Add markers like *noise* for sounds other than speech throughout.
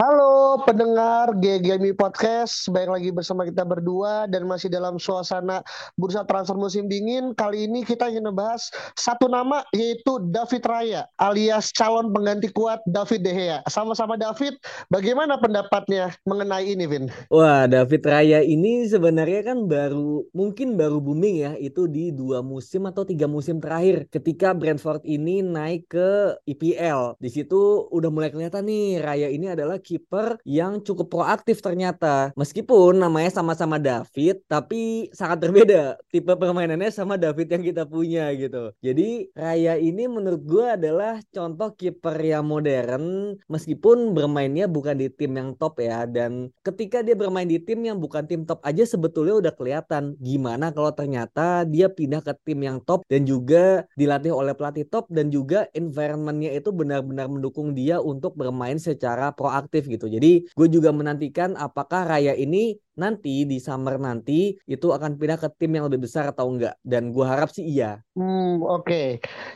Halo pendengar GGMI Podcast, baik lagi bersama kita berdua dan masih dalam suasana bursa transfer musim dingin. Kali ini kita ingin membahas satu nama yaitu David Raya alias calon pengganti kuat David De Gea. Sama-sama David, bagaimana pendapatnya mengenai ini, Vin? Wah, David Raya ini sebenarnya kan baru mungkin baru booming ya itu di dua musim atau tiga musim terakhir ketika Brentford ini naik ke IPL. Di situ udah mulai kelihatan nih Raya ini adalah kiper yang cukup proaktif ternyata. Meskipun namanya sama-sama David, tapi sangat berbeda tipe permainannya sama David yang kita punya gitu. Jadi Raya ini menurut gue adalah contoh kiper yang modern meskipun bermainnya bukan di tim yang top ya. Dan ketika dia bermain di tim yang bukan tim top aja sebetulnya udah kelihatan gimana kalau ternyata dia pindah ke tim yang top dan juga dilatih oleh pelatih top dan juga environmentnya itu benar-benar mendukung dia untuk bermain secara proaktif aktif gitu. Jadi gue juga menantikan apakah Raya ini nanti di summer nanti itu akan pindah ke tim yang lebih besar atau enggak dan gue harap sih iya. Hmm oke. Okay.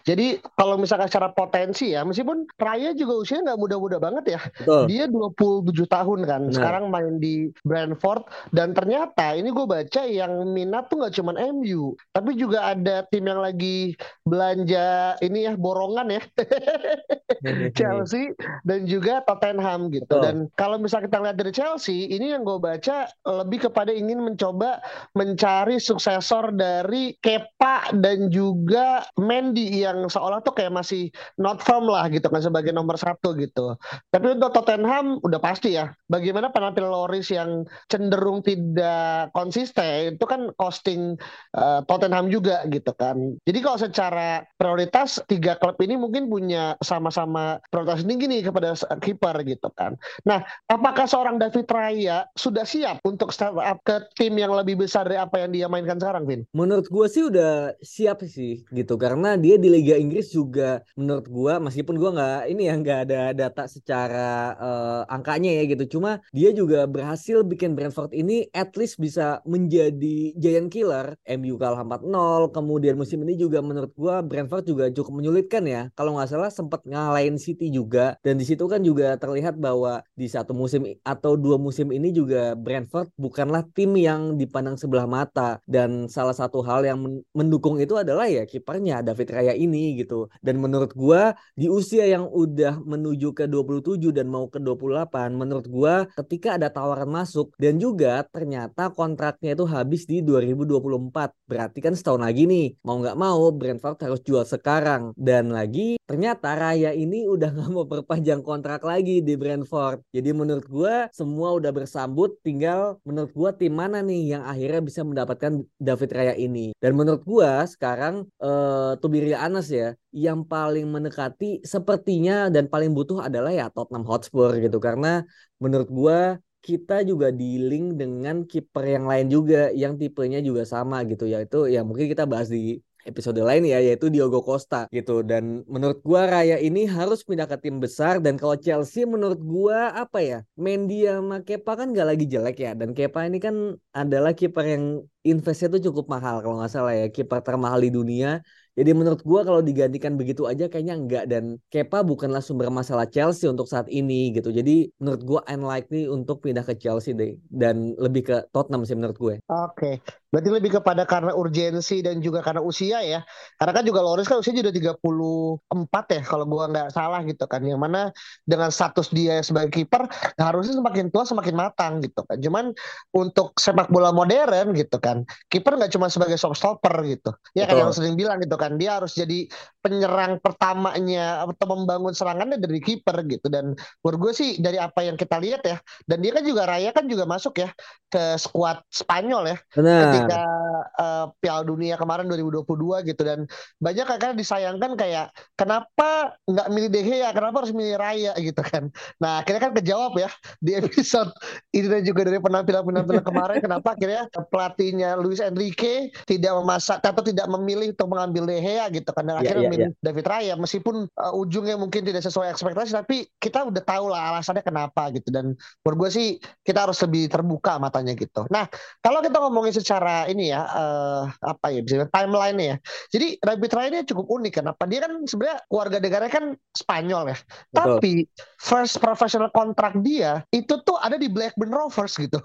Jadi kalau misalkan secara potensi ya meskipun Raya juga usianya nggak muda-muda banget ya. Betul. Dia 27 tahun kan. Benar. Sekarang main di Brentford dan ternyata ini gue baca yang minat tuh nggak cuma MU tapi juga ada tim yang lagi belanja ini ya borongan ya. *laughs* Chelsea dan juga Tottenham gitu. Betul. Dan kalau misalnya kita lihat dari Chelsea, ini yang gue baca lebih kepada ingin mencoba mencari suksesor dari Kepa dan juga Mendy yang seolah tuh kayak masih not firm lah gitu kan sebagai nomor satu gitu. Tapi untuk Tottenham udah pasti ya. Bagaimana penampilan Loris yang cenderung tidak konsisten itu kan costing uh, Tottenham juga gitu kan. Jadi kalau secara prioritas tiga klub ini mungkin punya sama-sama prioritas tinggi nih kepada kiper gitu kan. Nah, apakah seorang David Raya sudah siap untuk start up ke tim yang lebih besar dari apa yang dia mainkan sekarang, Vin? Menurut gue sih udah siap sih gitu karena dia di Liga Inggris juga menurut gue meskipun gue nggak ini ya nggak ada data secara uh, angkanya ya gitu, cuma dia juga berhasil bikin Brentford ini at least bisa menjadi giant killer. MU kalah 4-0, kemudian musim ini juga menurut gue Brentford juga cukup menyulitkan ya. Kalau nggak salah sempat ngalahin City juga dan di situ kan juga terlihat bahwa di satu musim atau dua musim ini juga Brentford bukanlah tim yang dipandang sebelah mata. Dan salah satu hal yang mendukung itu adalah ya kipernya David Raya ini gitu. Dan menurut gua di usia yang udah menuju ke 27 dan mau ke 28 menurut gua ketika ada tawaran masuk dan juga ternyata kontraknya itu habis di 2024 berarti kan setahun lagi nih mau nggak mau Brentford harus jual sekarang. Dan lagi ternyata Raya ini udah *laughs* nggak mau perpanjang kontrak lagi di Brentford jadi menurut gue semua udah bersambut tinggal menurut gue tim mana nih yang akhirnya bisa mendapatkan David Raya ini? Dan menurut gue sekarang uh, Tubiria Anas ya yang paling mendekati sepertinya dan paling butuh adalah ya Tottenham Hotspur gitu. Karena menurut gue kita juga dealing dengan kiper yang lain juga yang tipenya juga sama gitu. Ya itu ya mungkin kita bahas di episode lain ya yaitu Diogo Costa gitu dan menurut gua Raya ini harus pindah ke tim besar dan kalau Chelsea menurut gua apa ya Mendy sama Kepa kan gak lagi jelek ya dan Kepa ini kan adalah kiper yang investnya tuh cukup mahal kalau nggak salah ya kiper termahal di dunia jadi menurut gue kalau digantikan begitu aja kayaknya enggak dan Kepa bukanlah sumber masalah Chelsea untuk saat ini gitu. Jadi menurut gue unlikely untuk pindah ke Chelsea deh dan lebih ke Tottenham sih menurut gue. Oke. Okay. Berarti lebih kepada karena urgensi dan juga karena usia ya. Karena kan juga Loris kan usia sudah 34 ya kalau gua nggak salah gitu kan. Yang mana dengan status dia sebagai kiper harusnya semakin tua semakin matang gitu kan. Cuman untuk sepak bola modern gitu kan. Kiper nggak cuma sebagai shot stopper gitu. Ya kan yang sering bilang gitu kan. Dia harus jadi penyerang pertamanya atau membangun serangannya dari kiper gitu. Dan menurut gue sih dari apa yang kita lihat ya. Dan dia kan juga Raya kan juga masuk ya ke skuad Spanyol ya. Benar ketika uh, Piala Dunia kemarin 2022 gitu dan banyak kan disayangkan kayak kenapa nggak milih De Gea, kenapa harus milih Raya gitu kan. Nah akhirnya kan kejawab ya di episode ini dan juga dari penampilan-penampilan *laughs* kemarin kenapa akhirnya pelatihnya Luis Enrique tidak memasak atau tidak memilih untuk mengambil De Gea gitu kan dan yeah, akhirnya yeah, memilih yeah. David Raya meskipun uh, ujungnya mungkin tidak sesuai ekspektasi tapi kita udah tahu lah alasannya kenapa gitu dan menurut gue sih kita harus lebih terbuka matanya gitu. Nah kalau kita ngomongin secara ini ya uh, apa ya bisa timeline ya. Jadi David Raya ini cukup unik kenapa dia kan sebenarnya keluarga negaranya kan Spanyol ya. Betul. Tapi first professional kontrak dia itu tuh ada di Blackburn Rovers gitu.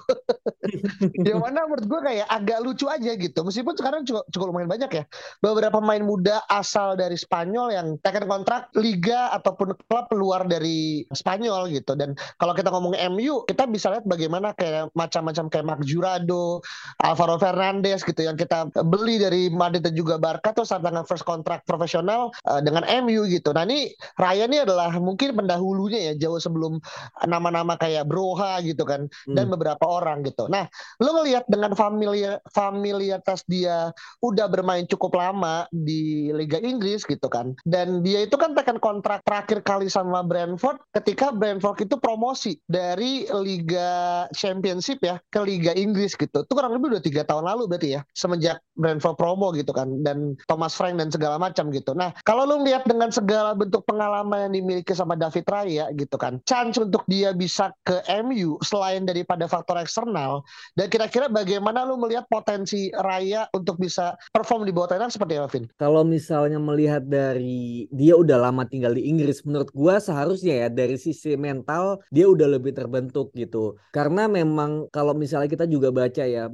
*laughs* yang mana menurut gue kayak agak lucu aja gitu. Meskipun sekarang cukup, cukup lumayan banyak ya. Beberapa pemain muda asal dari Spanyol yang tekan kontrak liga ataupun klub luar dari Spanyol gitu. Dan kalau kita ngomong MU, kita bisa lihat bagaimana kayak macam-macam kayak Mark Jurado, Alvaro Fernandez gitu yang kita beli dari Madrid dan juga Barca tuh saat dengan first kontrak profesional uh, dengan MU gitu. Nah ini Raya ini adalah mungkin pendahulunya ya jauh sebelum nama-nama kayak Broha gitu kan hmm. dan beberapa orang gitu. Nah, lo ngelihat dengan familiar familiaritas dia udah bermain cukup lama di Liga Inggris gitu kan. Dan dia itu kan tekan kontrak terakhir kali sama Brentford ketika Brentford itu promosi dari Liga Championship ya ke Liga Inggris gitu. Itu kurang lebih udah tiga tahun lalu berarti ya semenjak Brentford promo gitu kan dan Thomas Frank dan segala macam gitu. Nah, kalau lo lihat dengan segala bentuk pengalaman yang dimiliki sama David Raya gitu kan, chance untuk dia bisa ke MU selain daripada faktor eksternal dan kira-kira bagaimana lu melihat potensi Raya untuk bisa perform di bawah Ten seperti apa, Vin? Kalau misalnya melihat dari dia udah lama tinggal di Inggris, menurut gua seharusnya ya dari sisi mental dia udah lebih terbentuk gitu. Karena memang kalau misalnya kita juga baca ya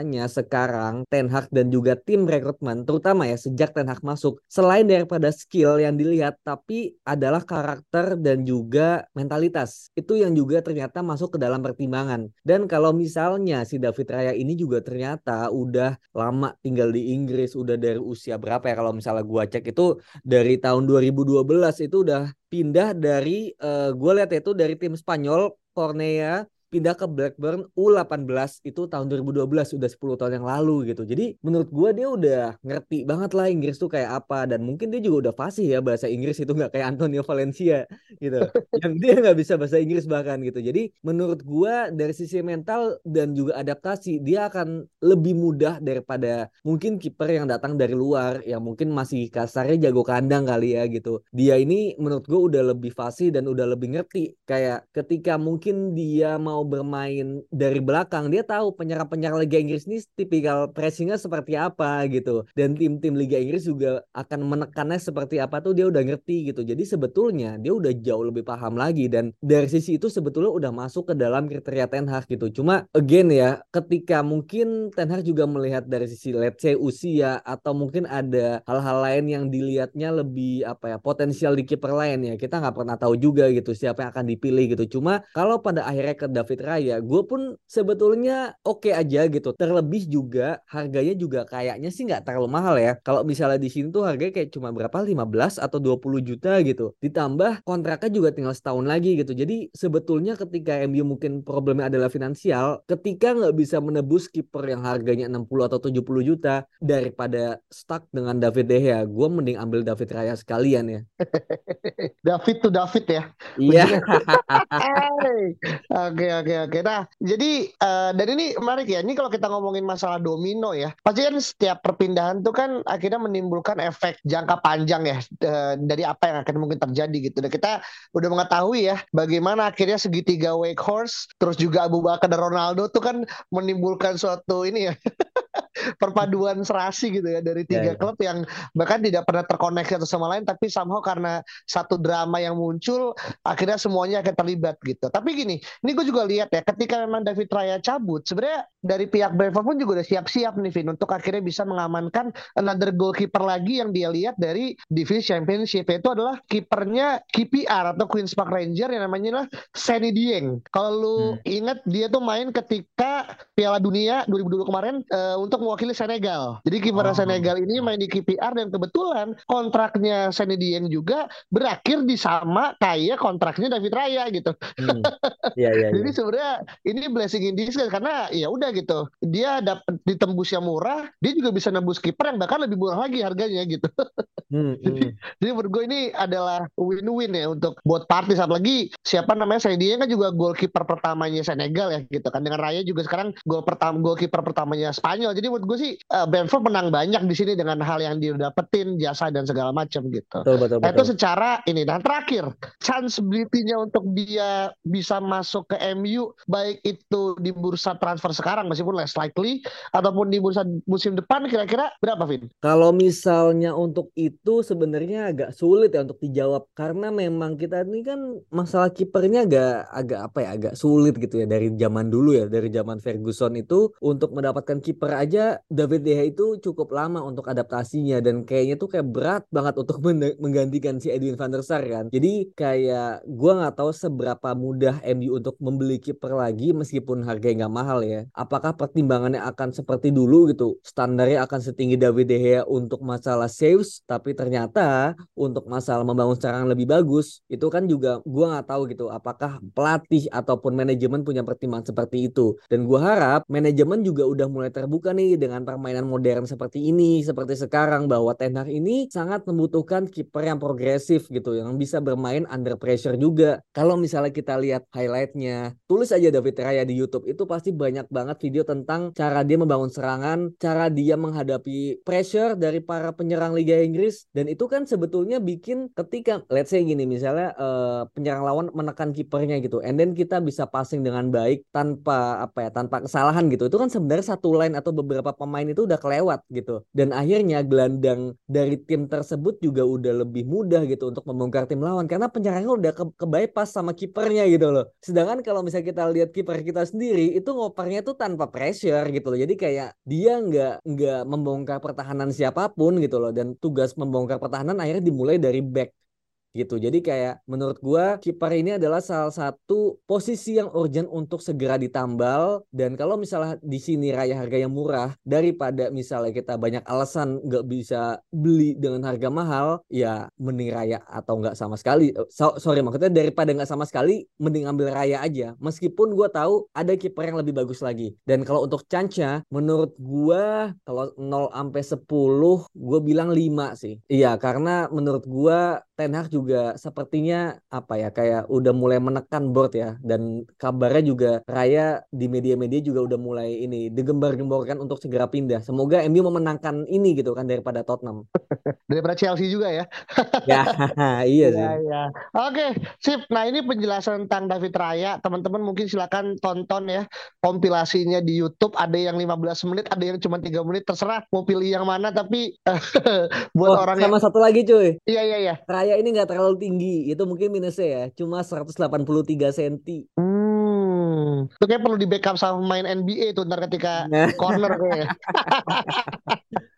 bahwasanya sekarang Ten Hag dan juga tim rekrutmen terutama ya sejak Ten Hag masuk selain daripada skill yang dilihat tapi adalah karakter dan juga mentalitas. Itu yang juga ternyata masuk ke dalam pertimbangan. Dan kalau misalnya si David Raya ini juga ternyata udah lama tinggal di Inggris, udah dari usia berapa ya kalau misalnya gua cek itu dari tahun 2012 itu udah pindah dari uh, gua lihat itu dari tim Spanyol Cornea pindah ke Blackburn U18 itu tahun 2012 udah 10 tahun yang lalu gitu. Jadi menurut gue dia udah ngerti banget lah Inggris tuh kayak apa dan mungkin dia juga udah fasih ya bahasa Inggris itu nggak kayak Antonio Valencia gitu. *laughs* yang dia nggak bisa bahasa Inggris bahkan gitu. Jadi menurut gue dari sisi mental dan juga adaptasi dia akan lebih mudah daripada mungkin kiper yang datang dari luar yang mungkin masih kasarnya jago kandang kali ya gitu. Dia ini menurut gue udah lebih fasih dan udah lebih ngerti kayak ketika mungkin dia mau mau bermain dari belakang dia tahu penyerang-penyerang Liga Inggris ini tipikal pressingnya seperti apa gitu. Dan tim-tim Liga Inggris juga akan menekannya seperti apa tuh dia udah ngerti gitu. Jadi sebetulnya dia udah jauh lebih paham lagi dan dari sisi itu sebetulnya udah masuk ke dalam kriteria Ten Hag gitu. Cuma again ya ketika mungkin Ten Hag juga melihat dari sisi let's say usia atau mungkin ada hal-hal lain yang dilihatnya lebih apa ya potensial di kiper lain ya kita nggak pernah tahu juga gitu siapa yang akan dipilih gitu. Cuma kalau pada akhirnya ke David Raya, gue pun sebetulnya oke okay aja gitu. Terlebih juga harganya juga kayaknya sih nggak terlalu mahal ya. Kalau misalnya di sini tuh harganya kayak cuma berapa 15 atau 20 juta gitu. Ditambah kontraknya juga tinggal setahun lagi gitu. Jadi sebetulnya ketika MU mungkin problemnya adalah finansial, ketika nggak bisa menebus kiper yang harganya 60 atau 70 juta daripada stuck dengan David De Gea, gue mending ambil David Raya sekalian ya. *laughs* David tuh David ya. Iya. *laughs* Oke oke oke. Nah, jadi uh, dan ini menarik ya. Ini kalau kita ngomongin masalah domino ya, pasti kan setiap perpindahan tuh kan akhirnya menimbulkan efek jangka panjang ya uh, dari apa yang akan mungkin terjadi gitu. Dan kita udah mengetahui ya bagaimana akhirnya segitiga Wake Horse terus juga Abu Bakar dan Ronaldo tuh kan menimbulkan suatu ini ya *laughs* perpaduan serasi gitu ya dari tiga yeah, yeah. klub yang bahkan tidak pernah terkoneksi satu sama lain tapi somehow karena satu drama yang muncul akhirnya semuanya akan terlibat gitu. Tapi gini, ini gue juga lihat ya ketika memang David Raya cabut sebenarnya dari pihak Brentford pun juga udah siap-siap nih Vin untuk akhirnya bisa mengamankan another goalkeeper lagi yang dia lihat dari divisi championship yaitu adalah kipernya KPR atau Queens Park Ranger yang namanya adalah Seni Dieng. Kalau lu hmm. ingat dia tuh main ketika Piala Dunia 2020 kemarin uh, untuk mewakili Senegal. Jadi kiper oh. Senegal ini main di KPR dan kebetulan kontraknya Sene Dieng juga berakhir di sama kayak kontraknya David Raya gitu. Hmm. Yeah, *laughs* yeah, Jadi yeah. sebenarnya ini blessing in disguise karena ya udah gitu. Dia dapat ditembus yang murah, dia juga bisa nembus kiper yang bahkan lebih murah lagi harganya gitu. Hmm, *laughs* jadi, hmm. jadi menurut gue ini adalah win-win ya untuk buat party apalagi siapa namanya Sene Dieng kan juga goalkeeper pertamanya Senegal ya gitu kan dengan Raya juga sekarang gol pertama goalkeeper pertamanya Spanyol. Jadi menurut gue sih uh, Brentford menang banyak di sini dengan hal yang dia dapetin jasa dan segala macam gitu. Betul, betul, nah, betul. Itu secara ini dan terakhir chance nya untuk dia bisa masuk ke MU baik itu di bursa transfer sekarang meskipun less likely ataupun di bursa musim depan kira-kira berapa Vin? Kalau misalnya untuk itu sebenarnya agak sulit ya untuk dijawab karena memang kita ini kan masalah kipernya agak agak apa ya agak sulit gitu ya dari zaman dulu ya dari zaman Ferguson itu untuk mendapatkan kiper aja David De Gea itu cukup lama untuk adaptasinya dan kayaknya tuh kayak berat banget untuk *laughs* menggantikan si Edwin van der Sar kan. Jadi kayak gue nggak tahu seberapa mudah MU untuk membeli kiper lagi meskipun harganya nggak mahal ya. Apakah pertimbangannya akan seperti dulu gitu? Standarnya akan setinggi David De Gea untuk masalah saves, tapi ternyata untuk masalah membangun serangan lebih bagus itu kan juga gue nggak tahu gitu. Apakah pelatih ataupun manajemen punya pertimbangan seperti itu? Dan gue harap manajemen juga udah mulai terbuka nih dengan permainan modern seperti ini, seperti sekarang bahwa Ten Hag ini sangat membutuhkan kiper yang progresif gitu, yang bisa bermain under pressure juga. Kalau misalnya kita lihat highlightnya, tulis aja David Raya di YouTube itu pasti banyak banget video tentang cara dia membangun serangan, cara dia menghadapi pressure dari para penyerang Liga Inggris dan itu kan sebetulnya bikin ketika let's say gini misalnya uh, penyerang lawan menekan kipernya gitu, and then kita bisa passing dengan baik tanpa apa ya tanpa kesalahan gitu. Itu kan sebenarnya satu line atau beberapa pemain itu udah kelewat gitu. Dan akhirnya gelandang dari tim tersebut juga udah lebih mudah gitu untuk membongkar tim lawan karena penyerangnya udah ke, ke bypass sama kipernya gitu loh. Sedangkan kalau misalnya kita lihat kiper kita sendiri itu ngopernya tuh tanpa pressure gitu loh. Jadi kayak dia nggak nggak membongkar pertahanan siapa pun gitu loh dan tugas membongkar pertahanan akhirnya dimulai dari back gitu. Jadi kayak menurut gua kiper ini adalah salah satu posisi yang urgent untuk segera ditambal. Dan kalau misalnya di sini raya harga yang murah daripada misalnya kita banyak alasan nggak bisa beli dengan harga mahal ya mending raya atau nggak sama sekali. So, sorry maksudnya daripada nggak sama sekali mending ambil raya aja. Meskipun gua tahu ada kiper yang lebih bagus lagi. Dan kalau untuk Canca menurut gua kalau 0 sampai 10 gua bilang 5 sih. Iya karena menurut gua Ten Hag juga sepertinya apa ya kayak udah mulai menekan board ya dan kabarnya juga Raya di media-media juga udah mulai ini digembar-gemborkan untuk segera pindah. Semoga MU memenangkan ini gitu kan daripada Tottenham. *laughs* daripada Chelsea juga ya. *laughs* ya, *laughs* iya sih. Ya, ya. Oke, sip. Nah, ini penjelasan tentang David Raya. Teman-teman mungkin silakan tonton ya kompilasinya di YouTube. Ada yang 15 menit, ada yang cuma tiga menit terserah mau pilih yang mana tapi buat oh, orang sama yang... satu lagi cuy. Iya, iya, iya. Raya saya ini nggak terlalu tinggi. Itu mungkin minusnya ya. Cuma 183 cm. Hmm. Itu kayak perlu di backup sama main NBA tuh ntar ketika nah. corner kayak. *laughs*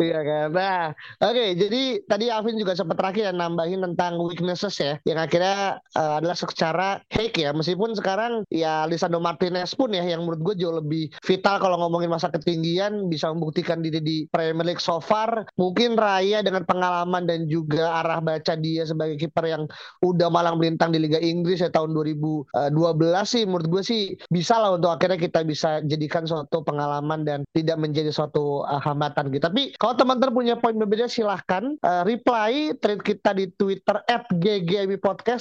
Iya kan. Nah, oke. Okay, jadi tadi Alvin juga sempat terakhir ya nambahin tentang weaknesses ya, yang akhirnya uh, adalah secara hack ya. Meskipun sekarang ya Lisandro Martinez pun ya, yang menurut gue jauh lebih vital kalau ngomongin masa ketinggian, bisa membuktikan diri di Premier League so far. Mungkin Raya dengan pengalaman dan juga arah baca dia sebagai kiper yang udah malang melintang di Liga Inggris ya tahun 2012 sih, menurut gue sih bisa lah untuk akhirnya kita bisa jadikan suatu pengalaman dan tidak menjadi suatu uh, hambatan gitu. Tapi kalau teman-teman punya poin berbeda silahkan uh, reply thread kita di Twitter at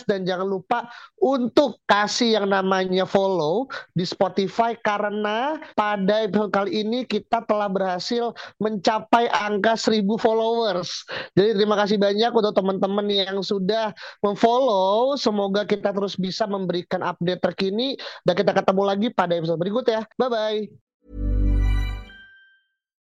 dan jangan lupa untuk kasih yang namanya follow di Spotify karena pada episode kali ini kita telah berhasil mencapai angka 1000 followers. Jadi terima kasih banyak untuk teman-teman yang sudah memfollow. Semoga kita terus bisa memberikan update terkini dan kita ketemu lagi pada episode berikut ya. Bye bye.